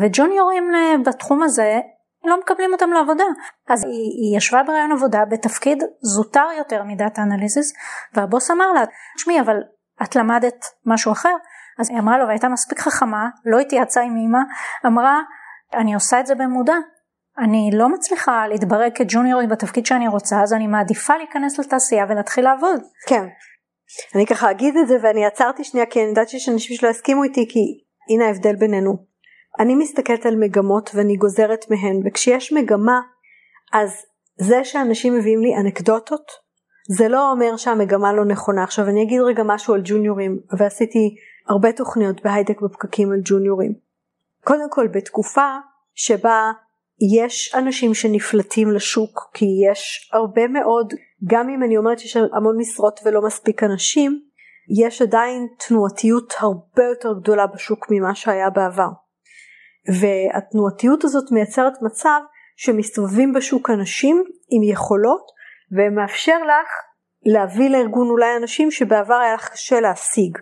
וג'וניורים אה, בתחום הזה לא מקבלים אותם לעבודה. אז היא, היא ישבה ברעיון עבודה בתפקיד זוטר יותר מדאטה אנליזיס והבוס אמר לה תשמעי אבל את למדת משהו אחר אז היא אמרה לו והייתה מספיק חכמה לא התייעצה עם אמא אמרה אני עושה את זה במודע אני לא מצליחה להתברג כג'וניורית בתפקיד שאני רוצה אז אני מעדיפה להיכנס לתעשייה ולהתחיל לעבוד. כן. אני ככה אגיד את זה ואני עצרתי שנייה כי אני יודעת שיש אנשים שלא הסכימו איתי כי הנה ההבדל בינינו. אני מסתכלת על מגמות ואני גוזרת מהן וכשיש מגמה אז זה שאנשים מביאים לי אנקדוטות זה לא אומר שהמגמה לא נכונה עכשיו אני אגיד רגע משהו על ג'וניורים ועשיתי הרבה תוכניות בהייטק בפקקים על ג'וניורים קודם כל בתקופה שבה יש אנשים שנפלטים לשוק כי יש הרבה מאוד גם אם אני אומרת שיש המון משרות ולא מספיק אנשים יש עדיין תנועתיות הרבה יותר גדולה בשוק ממה שהיה בעבר והתנועתיות הזאת מייצרת מצב שמסתובבים בשוק אנשים עם יכולות ומאפשר לך להביא לארגון אולי אנשים שבעבר היה לך קשה להשיג.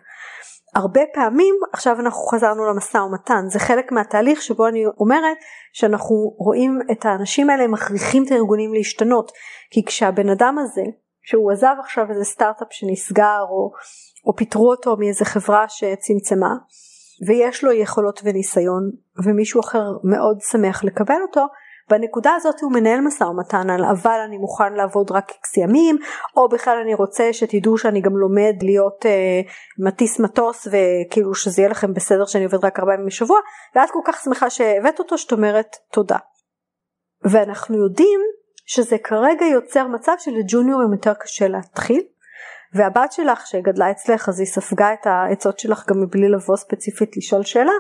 הרבה פעמים עכשיו אנחנו חזרנו למשא ומתן. זה חלק מהתהליך שבו אני אומרת שאנחנו רואים את האנשים האלה מכריחים את הארגונים להשתנות. כי כשהבן אדם הזה שהוא עזב עכשיו איזה סטארט-אפ שנסגר או, או פיטרו אותו מאיזה חברה שצמצמה ויש לו יכולות וניסיון ומישהו אחר מאוד שמח לקבל אותו בנקודה הזאת הוא מנהל משא ומתן על אבל אני מוכן לעבוד רק איקס ימים או בכלל אני רוצה שתדעו שאני גם לומד להיות אה, מטיס מטוס וכאילו שזה יהיה לכם בסדר שאני עובד רק ארבעה ימים בשבוע ואת כל כך שמחה שהבאת אותו שאת אומרת תודה. ואנחנו יודעים שזה כרגע יוצר מצב שלג'וניורים יותר קשה להתחיל והבת שלך שגדלה אצלך אז היא ספגה את העצות שלך גם מבלי לבוא ספציפית לשאול שאלה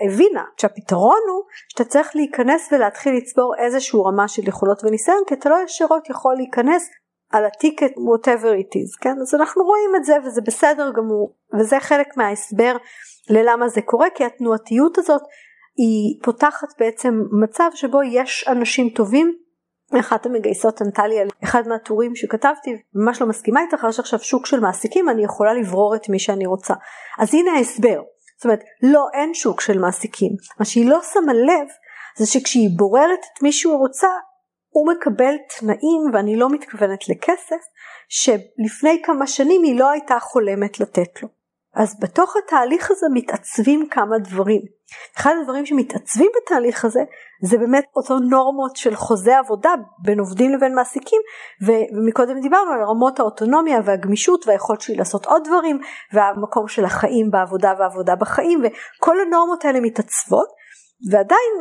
הבינה שהפתרון הוא שאתה צריך להיכנס ולהתחיל לצבור איזשהו רמה של יכולות וניסיון כי אתה לא ישירות יכול להיכנס על הטיקט whatever it is כן? אז אנחנו רואים את זה וזה בסדר גמור וזה חלק מההסבר ללמה זה קורה כי התנועתיות הזאת היא פותחת בעצם מצב שבו יש אנשים טובים. אחת המגייסות ענתה לי על אחד מהטורים שכתבתי ממש לא מסכימה איתך יש עכשיו שוק של מעסיקים אני יכולה לברור את מי שאני רוצה. אז הנה ההסבר זאת אומרת לא אין שוק של מעסיקים. מה שהיא לא שמה לב זה שכשהיא בוררת את מי שהוא רוצה הוא מקבל תנאים ואני לא מתכוונת לכסף שלפני כמה שנים היא לא הייתה חולמת לתת לו אז בתוך התהליך הזה מתעצבים כמה דברים. אחד הדברים שמתעצבים בתהליך הזה זה באמת אותו נורמות של חוזה עבודה בין עובדים לבין מעסיקים ומקודם דיברנו על רמות האוטונומיה והגמישות והיכולת שלי לעשות עוד דברים והמקום של החיים בעבודה והעבודה בחיים וכל הנורמות האלה מתעצבות ועדיין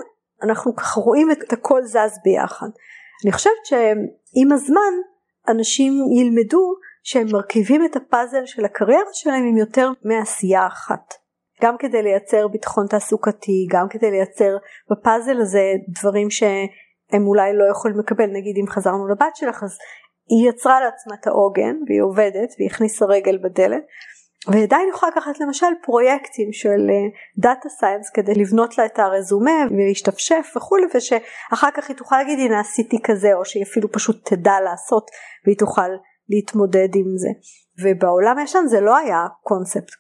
אנחנו ככה רואים את הכל זז ביחד. אני חושבת שעם הזמן אנשים ילמדו שהם מרכיבים את הפאזל של הקריירה שלהם עם יותר מעשייה אחת. גם כדי לייצר ביטחון תעסוקתי, גם כדי לייצר בפאזל הזה דברים שהם אולי לא יכולים לקבל, נגיד אם חזרנו לבת שלך אז היא יצרה לעצמה את העוגן והיא עובדת והיא הכניסה רגל בדלת ועדיין יכולה לקחת למשל פרויקטים של דאטה סייאנס כדי לבנות לה את הרזומה ולהשתפשף וכולי ושאחר כך היא תוכל להגיד הנה עשיתי כזה או שהיא אפילו פשוט תדע לעשות והיא תוכל להתמודד עם זה ובעולם הישן זה לא היה קונספט.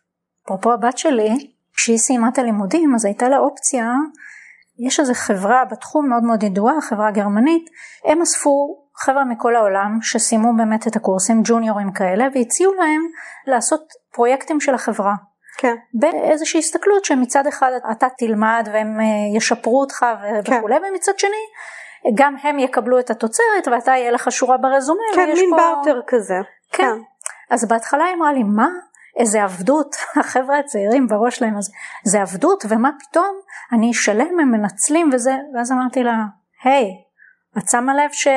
אפרופו הבת שלי כשהיא סיימה את הלימודים אז הייתה לה אופציה יש איזה חברה בתחום מאוד מאוד ידועה חברה גרמנית הם אספו חבר'ה מכל העולם שסיימו באמת את הקורסים ג'וניורים כאלה והציעו להם לעשות פרויקטים של החברה. כן. באיזושהי הסתכלות שמצד אחד אתה תלמד והם אה, ישפרו אותך כן. וכולי ומצד שני גם הם יקבלו את התוצרת ואתה יהיה לך שורה ברזומה. כן מין פה... בארטר כזה. כן. כן. אז בהתחלה היא אמרה לי מה איזה עבדות [LAUGHS] החבר'ה הצעירים בראש להם אז זה עבדות ומה פתאום אני אשלם הם מנצלים וזה ואז אמרתי לה היי hey, את שמה לב ש...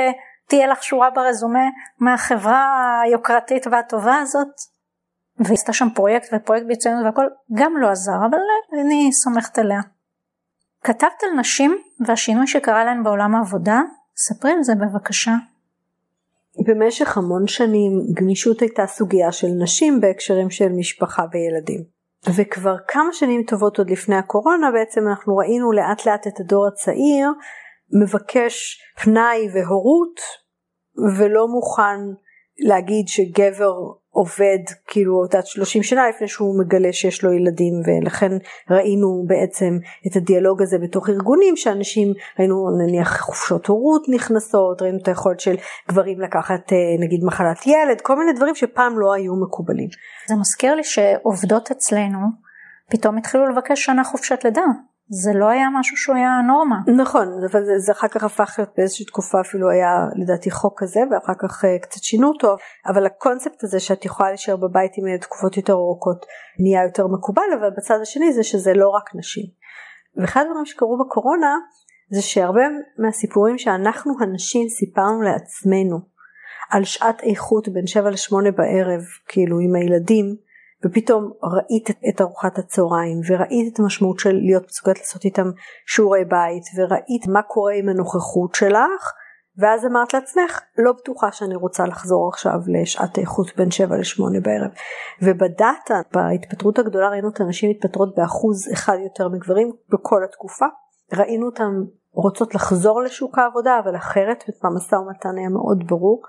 תהיה לך שורה ברזומה מהחברה היוקרתית והטובה הזאת. והיא עשתה שם פרויקט ופרויקט ביצוענות והכל גם לא עזר אבל אני סומכת עליה. כתבת על נשים והשינוי שקרה להן בעולם העבודה ספרי על זה בבקשה. במשך המון שנים גמישות הייתה סוגיה של נשים בהקשרים של משפחה וילדים. וכבר כמה שנים טובות עוד לפני הקורונה בעצם אנחנו ראינו לאט לאט את הדור הצעיר מבקש פנאי והורות ולא מוכן להגיד שגבר עובד כאילו את 30 שנה לפני שהוא מגלה שיש לו ילדים ולכן ראינו בעצם את הדיאלוג הזה בתוך ארגונים שאנשים ראינו נניח חופשות הורות נכנסות ראינו את היכולת של גברים לקחת אה, נגיד מחלת ילד כל מיני דברים שפעם לא היו מקובלים. זה מזכיר לי שעובדות אצלנו פתאום התחילו לבקש שנה חופשת לידה זה לא היה משהו שהוא היה נורמה. נכון, אבל זה, זה אחר כך הפך להיות באיזושהי תקופה אפילו היה לדעתי חוק כזה ואחר כך uh, קצת שינו אותו, אבל הקונספט הזה שאת יכולה להישאר בבית עם תקופות יותר ארוכות נהיה יותר מקובל, אבל בצד השני זה שזה לא רק נשים. ואחד הדברים שקרו בקורונה זה שהרבה מהסיפורים שאנחנו הנשים סיפרנו לעצמנו על שעת איכות בין 7 ל-8 בערב כאילו עם הילדים ופתאום ראית את ארוחת הצהריים וראית את המשמעות של להיות מסוגלת לעשות איתם שיעורי בית וראית מה קורה עם הנוכחות שלך ואז אמרת לעצמך לא בטוחה שאני רוצה לחזור עכשיו לשעת איכות בין 7 ל-8 בערב. ובדאטה בהתפטרות הגדולה ראינו את הנשים מתפטרות באחוז אחד יותר מגברים בכל התקופה. ראינו אותן רוצות לחזור לשוק העבודה אבל אחרת והמשא ומתן היה מאוד ברור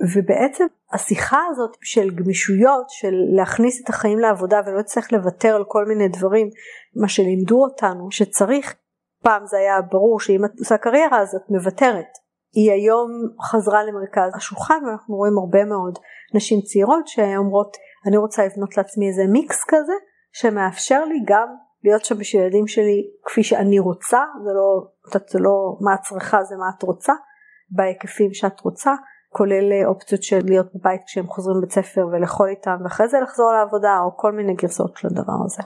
ובעצם השיחה הזאת של גמישויות של להכניס את החיים לעבודה ולא צריך לוותר על כל מיני דברים מה שלימדו אותנו שצריך פעם זה היה ברור שאם את עושה קריירה אז את מוותרת. היא היום חזרה למרכז השולחן ואנחנו רואים הרבה מאוד נשים צעירות שאומרות אני רוצה לבנות לעצמי איזה מיקס כזה שמאפשר לי גם להיות שם בשביל ילדים שלי כפי שאני רוצה זה לא, זה לא מה את צריכה זה מה את רוצה בהיקפים שאת רוצה כולל אה, אופציות של להיות בבית כשהם חוזרים לבית ספר ולאכול איתם ואחרי זה לחזור לעבודה או כל מיני גרסאות של הדבר הזה.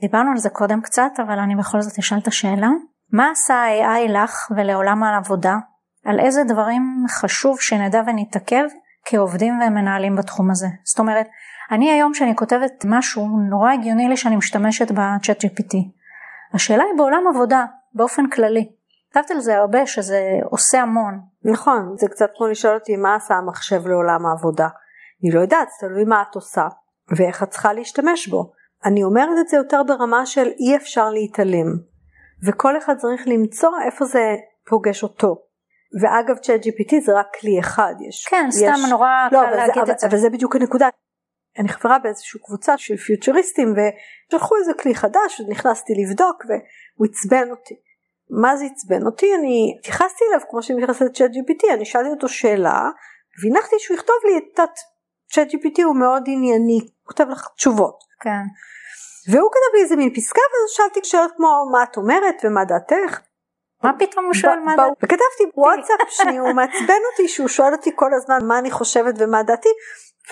דיברנו על זה קודם קצת אבל אני בכל זאת אשאל את השאלה. מה עשה ה-AI לך ולעולם העבודה? על איזה דברים חשוב שנדע ונתעכב כעובדים ומנהלים בתחום הזה? זאת אומרת אני היום שאני כותבת משהו נורא הגיוני לי שאני משתמשת בצ'אט GPT השאלה היא בעולם עבודה באופן כללי. כתבת על זה הרבה שזה עושה המון. נכון, זה קצת כמו לשאול אותי מה עשה המחשב לעולם העבודה. אני לא יודעת, זה תלוי מה את עושה ואיך את צריכה להשתמש בו. אני אומרת את זה יותר ברמה של אי אפשר להתעלם. וכל אחד צריך למצוא איפה זה פוגש אותו. ואגב צ'אט GPT זה רק כלי אחד. יש, כן, יש... סתם נורא לא, קל להגיד זה, את זה. אבל זה בדיוק הנקודה. אני חברה באיזושהי קבוצה של פיוטריסטים ושלחו איזה כלי חדש ונכנסתי לבדוק והוא עצבן אותי. מה זה עצבן אותי? אני התייחסתי אליו כמו שאני מתייחסת לצ'אט GPT, אני שאלתי אותו שאלה והנחתי שהוא יכתוב לי את צ'אט GPT הוא מאוד ענייני, הוא כותב לך תשובות. כן. והוא כתב לי איזה מין פסקה ואז שאלתי שאלות כמו מה את אומרת ומה דעתך. מה פתאום הוא שואל מה דעתי? וכתבתי וואטסאפ שני הוא מעצבן אותי שהוא שואל אותי כל הזמן מה אני חושבת ומה דעתי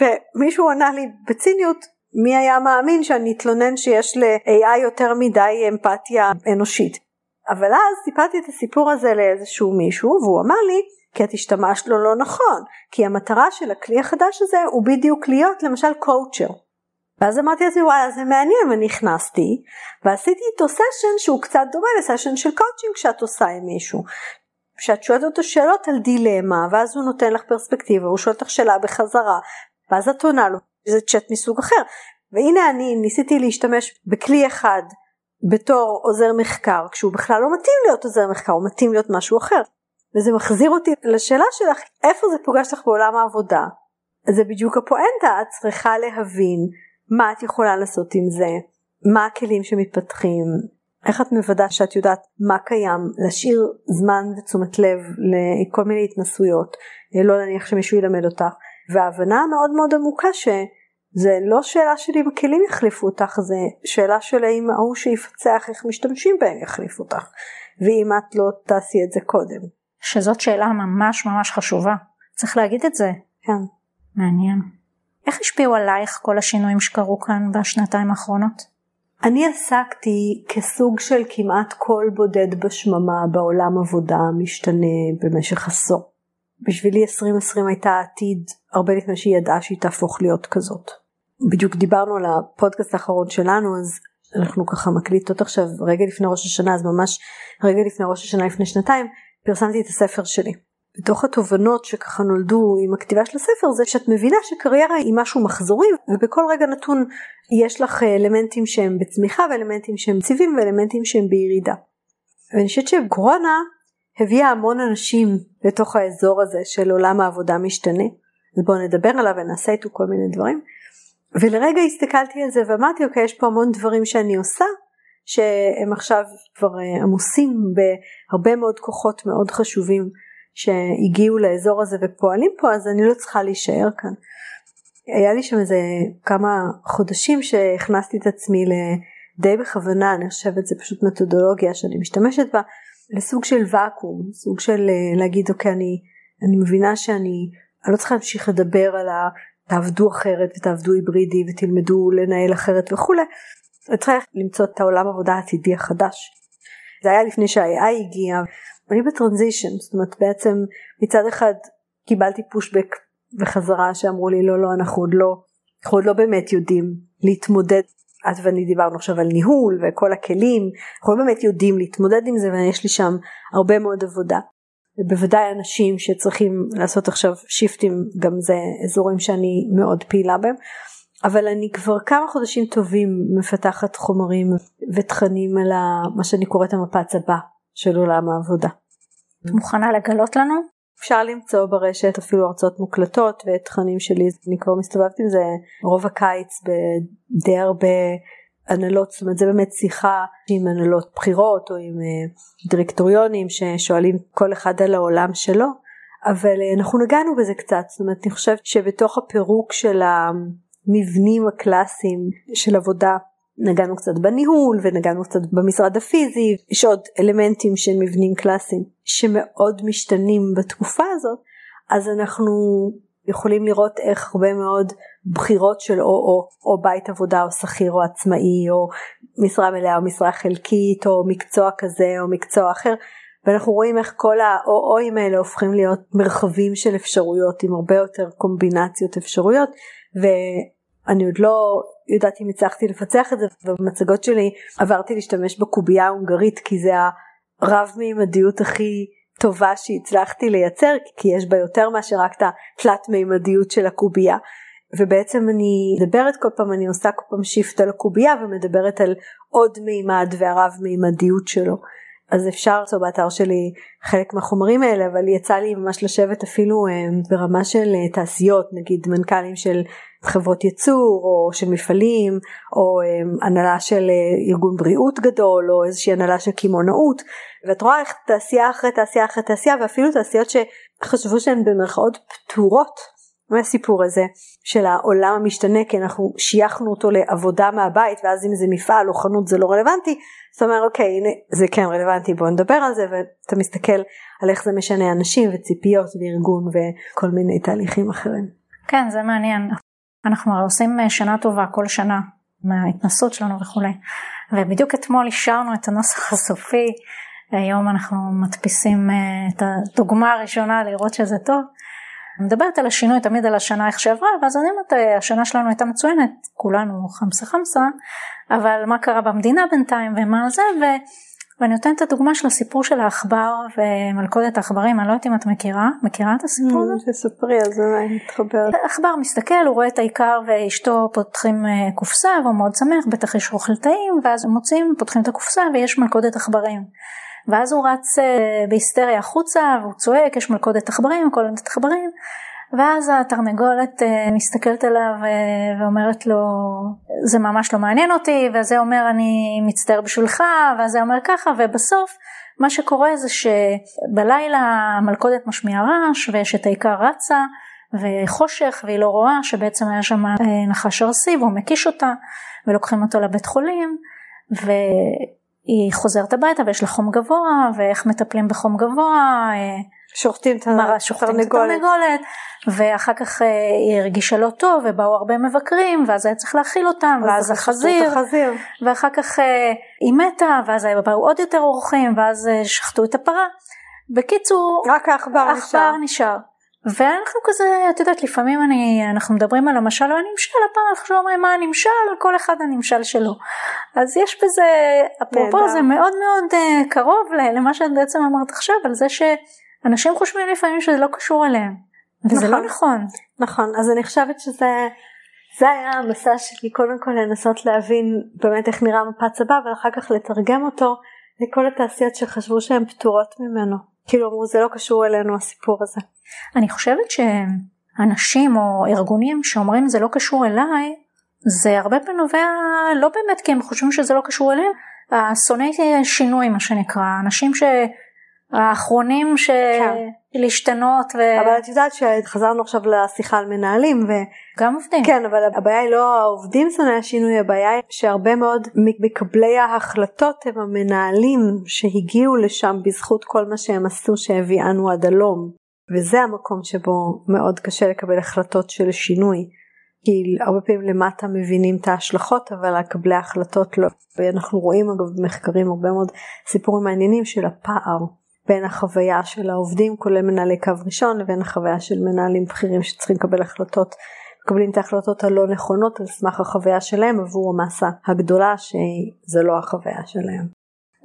ומישהו ענה לי בציניות מי היה מאמין שאני אתלונן שיש ל-AI יותר מדי אמפתיה אנושית. אבל אז סיפרתי את הסיפור הזה לאיזשהו מישהו והוא אמר לי כי את השתמשת לו לא נכון כי המטרה של הכלי החדש הזה הוא בדיוק להיות למשל coacher. ואז אמרתי לעצמי וואלה זה מעניין ונכנסתי ועשיתי איתו session שהוא קצת דומה ל session של קואוצ'ינג שאת עושה עם מישהו. שאת שואלת אותו שאלות על דילמה ואז הוא נותן לך פרספקטיבה הוא שואל אותך שאלה בחזרה ואז את עונה לו זה צ'אט מסוג אחר והנה אני ניסיתי להשתמש בכלי אחד בתור עוזר מחקר כשהוא בכלל לא מתאים להיות עוזר מחקר הוא מתאים להיות משהו אחר. וזה מחזיר אותי לשאלה שלך איפה זה פוגש לך בעולם העבודה? זה בדיוק הפואנטה את צריכה להבין מה את יכולה לעשות עם זה מה הכלים שמתפתחים איך את מוודאת שאת יודעת מה קיים להשאיר זמן ותשומת לב לכל מיני התנסויות לא להניח שמישהו ילמד אותך. וההבנה המאוד מאוד עמוקה ש... זה לא שאלה של אם הכלים יחליפו אותך, זה שאלה של האם ההוא שיפצח איך משתמשים בהם יחליף אותך, ואם את לא תעשי את זה קודם. שזאת שאלה ממש ממש חשובה, צריך להגיד את זה. כן. מעניין. איך השפיעו עלייך כל השינויים שקרו כאן בשנתיים האחרונות? אני עסקתי כסוג של כמעט קול בודד בשממה בעולם עבודה משתנה במשך עשור. בשבילי 2020 הייתה עתיד הרבה לפני שהיא ידעה שהיא תהפוך להיות כזאת. בדיוק דיברנו על הפודקאסט האחרון שלנו אז אנחנו ככה מקליטות עכשיו רגע לפני ראש השנה אז ממש רגע לפני ראש השנה לפני שנתיים פרסמתי את הספר שלי. בתוך התובנות שככה נולדו עם הכתיבה של הספר זה שאת מבינה שקריירה היא משהו מחזורי ובכל רגע נתון יש לך אלמנטים שהם בצמיחה ואלמנטים שהם ציבים ואלמנטים שהם בירידה. ואני חושבת שקורונה הביאה המון אנשים לתוך האזור הזה של עולם העבודה משתנה אז בואו נדבר עליו ונעשה איתו כל מיני דברים ולרגע הסתכלתי על זה ואמרתי אוקיי יש פה המון דברים שאני עושה שהם עכשיו כבר אה, עמוסים בהרבה מאוד כוחות מאוד חשובים שהגיעו לאזור הזה ופועלים פה אז אני לא צריכה להישאר כאן. היה לי שם איזה כמה חודשים שהכנסתי את עצמי די בכוונה אני חושבת זה פשוט מתודולוגיה שאני משתמשת בה לסוג של ואקום סוג של אה, להגיד אוקיי אני, אני מבינה שאני אני לא צריכה להמשיך לדבר על. תעבדו אחרת ותעבדו היברידי ותלמדו לנהל אחרת וכולי. צריכה למצוא את העולם עבודה העתידי החדש. זה היה לפני שה-AI הגיע, אני בטרנזישן, זאת אומרת בעצם מצד אחד קיבלתי פושבק בחזרה שאמרו לי לא לא אנחנו עוד לא, אנחנו עוד לא באמת יודעים להתמודד, את ואני דיברנו עכשיו על ניהול וכל הכלים, אנחנו לא באמת יודעים להתמודד עם זה ויש לי שם הרבה מאוד עבודה. ובוודאי אנשים שצריכים לעשות עכשיו שיפטים גם זה אזורים שאני מאוד פעילה בהם אבל אני כבר כמה חודשים טובים מפתחת חומרים ותכנים על מה שאני קוראת המפץ הבא של עולם העבודה. את מוכנה לגלות לנו? אפשר למצוא ברשת אפילו הרצאות מוקלטות ותכנים שלי אני כבר מסתובבת עם זה רוב הקיץ בדי הרבה הנהלות, זאת אומרת זה באמת שיחה עם הנהלות בחירות או עם uh, דירקטוריונים ששואלים כל אחד על העולם שלו, אבל uh, אנחנו נגענו בזה קצת, זאת אומרת אני חושבת שבתוך הפירוק של המבנים הקלאסיים של עבודה נגענו קצת בניהול ונגענו קצת במשרד הפיזי, יש עוד אלמנטים של מבנים קלאסיים שמאוד משתנים בתקופה הזאת, אז אנחנו יכולים לראות איך הרבה מאוד בחירות של או או, או בית עבודה או שכיר או עצמאי או משרה מלאה או משרה חלקית או מקצוע כזה או מקצוע אחר. ואנחנו רואים איך כל האו-אוים האלה הופכים להיות מרחבים של אפשרויות עם הרבה יותר קומבינציות אפשרויות. ואני עוד לא יודעת אם הצלחתי לפצח את זה ובמצגות שלי עברתי להשתמש בקובייה ההונגרית כי זה הרב מימדיות הכי טובה שהצלחתי לייצר כי יש בה יותר מאשר רק את התלת מימדיות של הקובייה ובעצם אני מדברת כל פעם אני עושה כל פעם שיפט על הקובייה ומדברת על עוד מימד והרב מימדיות שלו. אז אפשר למצוא באתר שלי חלק מהחומרים האלה אבל יצא לי ממש לשבת אפילו אה, ברמה של אה, תעשיות נגיד מנכ"לים של חברות ייצור או של מפעלים או אה, הנהלה של ארגון בריאות גדול או איזושהי הנהלה של קמעונאות. ואת רואה איך תעשייה אחרי תעשייה אחרי תעשייה ואפילו תעשיות שחשבו שהן במרכאות פתורות מהסיפור הזה של העולם המשתנה? כי אנחנו שייכנו אותו לעבודה מהבית ואז אם זה מפעל או חנות זה לא רלוונטי. זאת אומרת אוקיי הנה זה כן רלוונטי בוא נדבר על זה ואתה מסתכל על איך זה משנה אנשים וציפיות וארגון וכל מיני תהליכים אחרים. כן זה מעניין. אנחנו עושים אה, שנה טובה כל שנה מההתנסות שלנו וכולי. ובדיוק אתמול אישרנו את הנוסח הסופי. היום אנחנו מדפיסים אה, את הדוגמה הראשונה לראות שזה טוב. אני מדברת על השינוי תמיד על השנה איך שעברה ואז אני אומרת השנה שלנו הייתה מצוינת כולנו חמסה חמסה אבל מה קרה במדינה בינתיים ומה זה ו... ואני נותנת את הדוגמה של הסיפור של העכבר ומלכודת העכברים, אני לא יודעת אם את מכירה, מכירה את הסיפור הזה? תספרי על זה, אני מתחברת. עכבר מסתכל, הוא רואה את העיקר ואשתו פותחים אה, קופסה והוא מאוד שמח, בטח יש אוכל טעים, ואז הם מוצאים, פותחים את הקופסה ויש מלכודת עכברים. ואז הוא רץ אה, בהיסטריה החוצה והוא צועק, יש מלכודת עכברים, מלכודת עכברים, ואז התרנגולת אה, מסתכלת עליו אה, ואומרת לו זה ממש לא מעניין אותי וזה אומר אני מצטער בשבילך וזה אומר ככה ובסוף מה שקורה זה שבלילה המלכודת משמיעה רעש ויש את העיקר רצה וחושך והיא לא רואה שבעצם היה שם נחש ארסי והוא מקיש אותה ולוקחים אותו לבית חולים והיא חוזרת הביתה ויש לה חום גבוה ואיך מטפלים בחום גבוה שוחטים את התרנגולת ואחר כך אה, היא הרגישה לא טוב ובאו הרבה מבקרים ואז היה צריך להאכיל אותם ואז החזיר, החזיר ואחר כך אה, היא מתה ואז באו עוד יותר אורחים ואז אה, שחטו את הפרה. בקיצור רק העכבר נשאר. נשאר. ואנחנו כזה, את יודעת, לפעמים אני, אנחנו מדברים על המשל או הנמשל, הפעם אנחנו אומרים מה הנמשל, כל אחד הנמשל שלו. אז יש בזה, אפרופו זה מאוד מאוד uh, קרוב למה שאת בעצם אמרת עכשיו, על זה שאנשים חושבים לפעמים שזה לא קשור אליהם. וזה לא נכון. לא נכון. נכון, אז אני חושבת שזה זה היה המסע שלי קודם כל לנסות להבין באמת איך נראה מפץ הבא ואחר כך לתרגם אותו לכל התעשיות שחשבו שהן פטורות ממנו. כאילו אמרו זה לא קשור אלינו הסיפור הזה. אני חושבת שאנשים או ארגונים שאומרים זה לא קשור אליי זה הרבה פעמים נובע לא באמת כי הם חושבים שזה לא קשור אליהם, השונאי שינוי מה שנקרא, אנשים ש... האחרונים של כן. ו... אבל את יודעת שחזרנו עכשיו לשיחה על מנהלים. ו... גם עובדים. כן, אבל הבעיה היא לא העובדים שונאי השינוי, הבעיה היא שהרבה מאוד מקבלי ההחלטות הם המנהלים שהגיעו לשם בזכות כל מה שהם עשו שהביאנו עד הלום. וזה המקום שבו מאוד קשה לקבל החלטות של שינוי. כי הרבה פעמים למטה מבינים את ההשלכות אבל הקבלי ההחלטות לא. ואנחנו רואים אגב במחקרים הרבה מאוד סיפורים מעניינים של הפער בין החוויה של העובדים כולל מנהלי קו ראשון לבין החוויה של מנהלים בכירים שצריכים לקבל החלטות, מקבלים את ההחלטות הלא נכונות על סמך החוויה שלהם עבור המסה הגדולה שזה לא החוויה שלהם.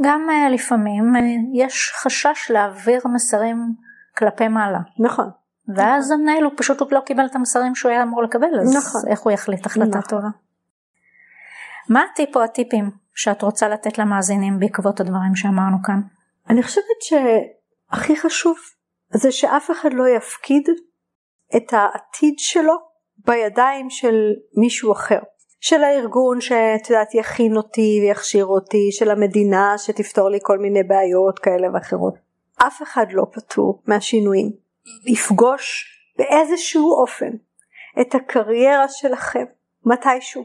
גם uh, לפעמים uh, יש חשש להעביר מסרים כלפי מעלה. נכון. ואז נכון. המנהל הוא פשוט לא קיבל את המסרים שהוא היה אמור לקבל אז נכון. איך הוא יחליט החלטה נכון. טובה. מה הטיפ או הטיפים שאת רוצה לתת למאזינים בעקבות הדברים שאמרנו כאן? אני חושבת שהכי חשוב זה שאף אחד לא יפקיד את העתיד שלו בידיים של מישהו אחר. של הארגון שאת יודעת יכין אותי ויכשיר אותי, של המדינה שתפתור לי כל מיני בעיות כאלה ואחרות. אף אחד לא פטור מהשינויים. יפגוש באיזשהו אופן את הקריירה שלכם מתישהו.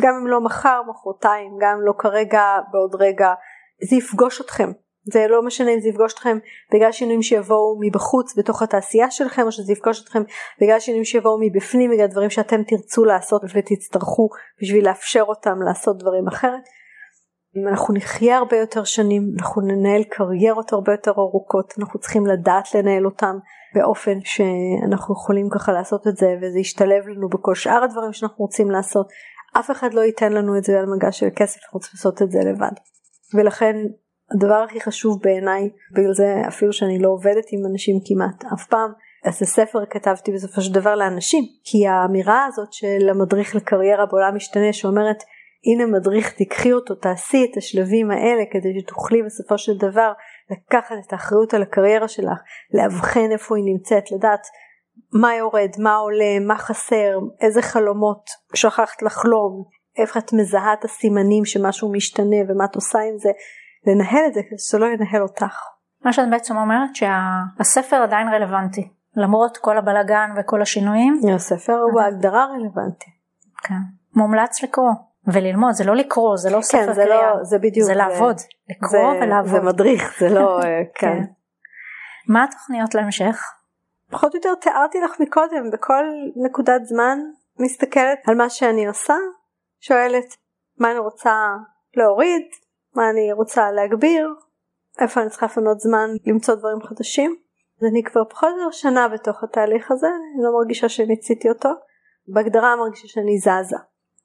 גם אם לא מחר, מחרתיים, גם אם לא כרגע, בעוד רגע, זה יפגוש אתכם. זה לא משנה אם זה יפגוש אתכם בגלל שינויים שיבואו מבחוץ בתוך התעשייה שלכם או שזה יפגוש אתכם בגלל שינויים שיבואו מבפנים בגלל דברים שאתם תרצו לעשות ותצטרכו בשביל לאפשר אותם לעשות דברים אחרת. אנחנו נחיה הרבה יותר שנים אנחנו ננהל קריירות הרבה יותר ארוכות אנחנו צריכים לדעת לנהל אותם באופן שאנחנו יכולים ככה לעשות את זה וזה ישתלב לנו בכל שאר הדברים שאנחנו רוצים לעשות אף אחד לא ייתן לנו את זה על מגש של כסף אנחנו צריכים לעשות את זה לבד ולכן הדבר הכי חשוב בעיניי, בגלל זה אפילו שאני לא עובדת עם אנשים כמעט אף פעם, איזה ספר כתבתי בסופו של דבר לאנשים, כי האמירה הזאת של המדריך לקריירה בעולם משתנה שאומרת הנה מדריך תיקחי אותו תעשי את השלבים האלה כדי שתוכלי בסופו של דבר לקחת את האחריות על הקריירה שלך, לאבחן איפה היא נמצאת, לדעת מה יורד, מה עולה, מה חסר, איזה חלומות שכחת לחלום, איך את מזהה את הסימנים שמשהו משתנה ומה את עושה עם זה, לנהל את זה כדי שזה לא ינהל אותך. מה שאת בעצם אומרת שהספר עדיין רלוונטי למרות כל הבלגן וכל השינויים. הספר הוא בהגדרה רלוונטי. כן. מומלץ לקרוא וללמוד זה לא לקרוא זה לא כן, ספר זה קריאה. לא, זה בדיוק. זה לעבוד. לקרוא זה, ולעבוד. זה מדריך זה לא אה, [LAUGHS] כן. כן. מה התוכניות להמשך? פחות או יותר תיארתי לך מקודם בכל נקודת זמן מסתכלת על מה שאני עושה שואלת מה אני רוצה להוריד מה אני רוצה להגביר איפה אני צריכה לפנות זמן למצוא דברים חדשים. אז אני כבר פחות או יותר שנה בתוך התהליך הזה, אני לא מרגישה שמיציתי אותו. בהגדרה מרגישה שאני זזה.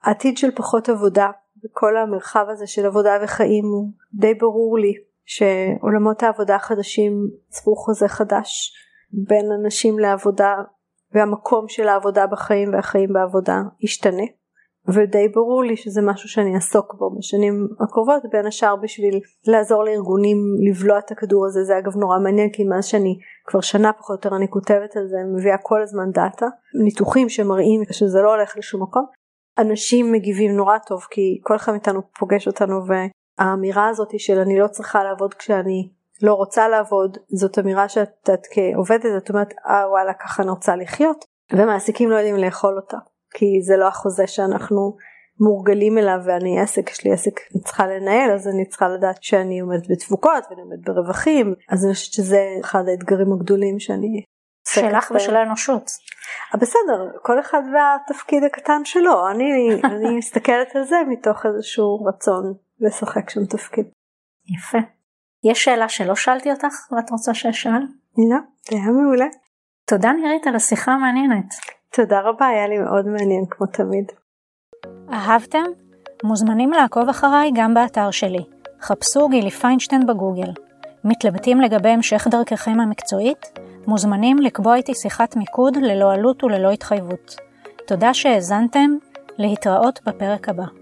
העתיד של פחות עבודה וכל המרחב הזה של עבודה וחיים הוא די ברור לי שעולמות העבודה החדשים צפו חוזה חדש בין אנשים לעבודה והמקום של העבודה בחיים והחיים בעבודה ישתנה ודי ברור לי שזה משהו שאני אעסוק בו בשנים הקרובות בין השאר בשביל לעזור לארגונים לבלוע את הכדור הזה זה אגב נורא מעניין כי מאז שאני כבר שנה פחות או יותר אני כותבת על זה מביאה כל הזמן דאטה ניתוחים שמראים שזה לא הולך לשום מקום. אנשים מגיבים נורא טוב כי כל אחד מאיתנו פוגש אותנו והאמירה הזאת של אני לא צריכה לעבוד כשאני לא רוצה לעבוד זאת אמירה שאת את כעובדת את אומרת אה וואלה ככה אני רוצה לחיות. ומעסיקים לא יודעים לאכול אותה כי זה לא החוזה שאנחנו מורגלים אליו ואני עסק יש לי עסק אני צריכה לנהל אז אני צריכה לדעת שאני עומדת בתפוקות ואני עומדת ברווחים אז אני חושבת שזה אחד האתגרים הגדולים שאני שלך ושל האנושות. אה, בסדר כל אחד והתפקיד הקטן שלו אני [LAUGHS] אני מסתכלת על זה מתוך איזשהו רצון לשחק שם תפקיד. יפה. יש שאלה שלא שאלתי אותך ואת רוצה שאשאל? לא, זה היה מעולה. תודה נירית על השיחה המעניינת. תודה רבה היה לי מאוד מעניין כמו תמיד. אהבתם? מוזמנים לעקוב אחריי גם באתר שלי. חפשו גילי פיינשטיין בגוגל. מתלבטים לגבי המשך דרככם המקצועית? מוזמנים לקבוע איתי שיחת מיקוד ללא עלות וללא התחייבות. תודה שהאזנתם, להתראות בפרק הבא.